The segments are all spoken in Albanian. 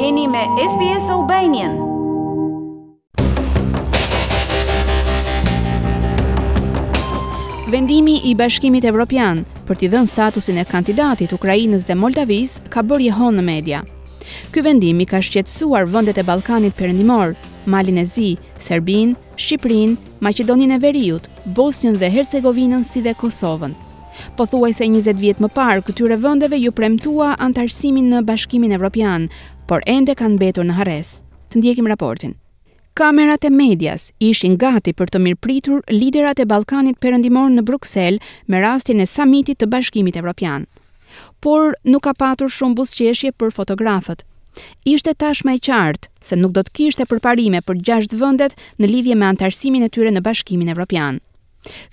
Jeni me SBS Albanian. Vendimi i Bashkimit Evropian për t'i dhënë statusin e kandidatit Ukrainës dhe Moldavisë ka bërë jehonë në media. Ky vendim i ka shqetësuar vendet e Ballkanit Perëndimor, Malin e Zi, Serbinë, Shqipërinë, Maqedoninë e Veriut, Bosnjën dhe Hercegovinën si dhe Kosovën. Pothuajse njëzet vjet më parë, këtyre vendeve iu premtua anëtarësimin në Bashkimin Evropian, por ende kanë mbetur në harresë. Të ndjekim raportin. Kamerat e medias ishin gati për të mirëpritur liderat e Ballkanit Perëndimor në Bruksel me rastin e samitit të Bashkimit Evropian. Por nuk ka patur shumë buzëqeshje për fotografët. Ishte tashmë e qartë se nuk do të kishte përparime për gjashtë vendet në lidhje me anëtarësimin e tyre në Bashkimin Evropian.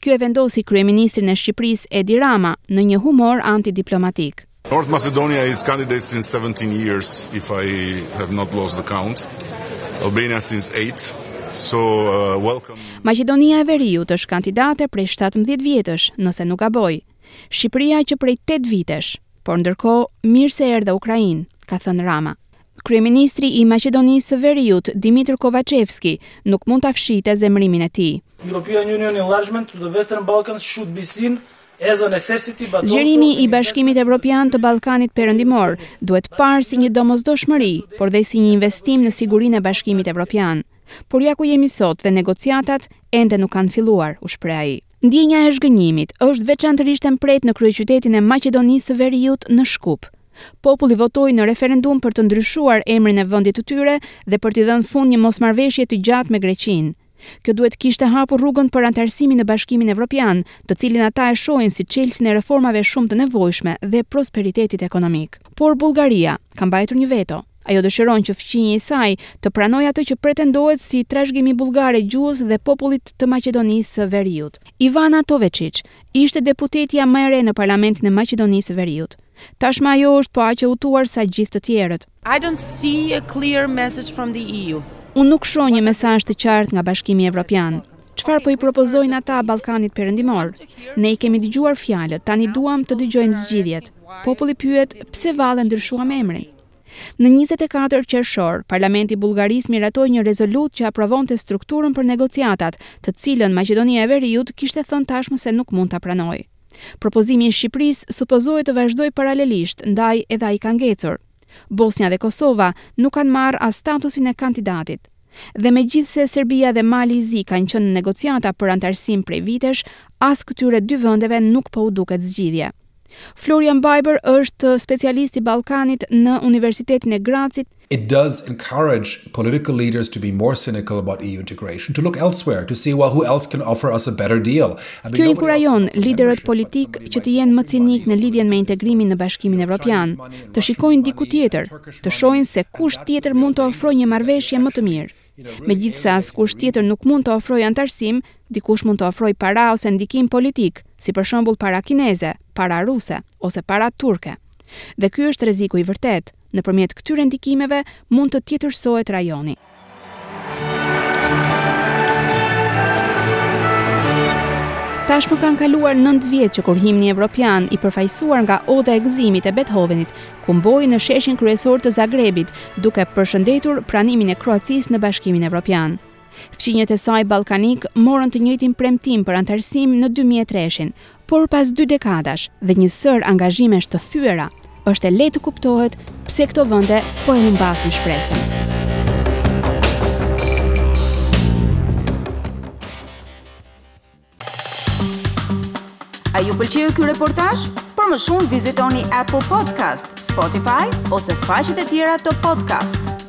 Kjo e vendosi kryeministrin e Shqipërisë, Edi Rama, në një humor antidiplomatik. North Macedonia is candidate since 17 years if I have not lost the count. Albania since 8. So uh, welcome. Maqedonia e Veriut është kandidate prej 17 vjetësh, nëse nuk gaboj. Shqipëria që prej 8 vitesh, por ndërkohë mirë se erdhe Ukrainë, ka thënë Rama. Kryeministri i Maqedonisë së Veriut, Dimitër Kovaçevski, nuk mund ta fshihte zemërimin e tij. European Union enlargement to the Western Balkans should be seen as a necessity but also an investment. Zgjerimi i Bashkimit Evropian të Ballkanit Perëndimor duhet parë si një domosdoshmëri, por dhe si një investim në sigurinë e Bashkimit Evropian. Por ja ku jemi sot dhe negociatat ende nuk kanë filluar, u shpreh ai. Ndjenja e zhgënjimit është veçantërisht e mprehtë në kryeqytetin e Maqedonisë së Veriut, në Shkup. Populli votoi në referendum për të ndryshuar emrin e vendit të tyre dhe për t'i dhënë fund një mosmarrëveshje të gjatë me Greqinë. Kjo duhet të kishte hapur rrugën për anëtarësimin në Bashkimin Evropian, të cilin ata e shohin si çelësin e reformave shumë të nevojshme dhe prosperitetit ekonomik. Por Bullgaria ka mbajtur një veto. Ajo dëshiron që fqinji i saj të pranojë atë që pretendohet si trashëgimi bullgare e gjuhës dhe popullit të Maqedonisë së Veriut. Ivana Tufegxhiç ishte deputetja më e re në Parlamentin e Maqedonisë së Veriut. Tashmë ajo është po aq e hutuar sa gjithë të tjerët. I don't see a clear message from the EU. Unë nuk shoh një mesazh të qartë nga Bashkimi Evropian. Çfarë po i propozojnë ata Ballkanit Perëndimor? Ne i kemi dëgjuar fjalët, tani duam të dëgjojmë zgjidhjet. Populli pyet pse vallë ndryshuam emrin. Në njëzet e katër qershor, Parlamenti i Bullgarisë miratoi një rezolutë që aprovonte strukturën për negociatat, të cilën Maqedonia e Veriut kishte thënë tashmë se nuk mund ta pranojë. Propozimi i Shqipërisë supozohej të vazhdojë paralelisht, ndaj edhe ai ka ngecur. Bosnja dhe Kosova nuk kanë marrë as statusin e kandidatit. Dhe megjithëse Serbia dhe Mali i Zi kanë qenë në negociata për anëtarësim prej vitesh, as këtyre dy vendeve nuk po u duket zgjidhje. Florian Biber është specialist i Ballkanit në Universitetin e Gracit. It does encourage political leaders to be more cynical about EU integration, to look elsewhere, to see well who else can offer us a better deal. Kjo inkurajon liderët politikë që të jenë më cinikë në lidhjen me integrimin në Bashkimin Evropian, të shikojnë diku tjetër, të shohin se kush tjetër mund të ofrojë një marrëveshje më të mirë. Megjithëse askush tjetër nuk mund të ofrojë anëtarësim, dikush mund të ofrojë para ose ndikim politik, si për shembull para kineze, para ruse ose para turke. Dhe ky është rreziku i vërtetë, nëpërmjet këtyre ndikimeve mund të tjetërsohet rajoni. Tashmë kanë kaluar nëntë vjet që kur himni evropian, i përfaqësuar nga Oda e Gëzimit e Beethovenit, kumboi në sheshin kryesor të Zagrebit, duke përshëndetur pranimin e Kroacisë në Bashkimin Evropian. Fqinjët e saj ballkanikë morën të njëjtin premtim për anëtarësim në dy mijë e treshin, por pas dy dekadash dhe një sërë angazhimesh të thyera, është e lehtë të kuptohet pse këto vende po e humbasin shpresën. A ju pëlqeu ky reportazh? Për më shumë vizitoni Apple Podcast, Spotify ose faqet e tjera të podcast.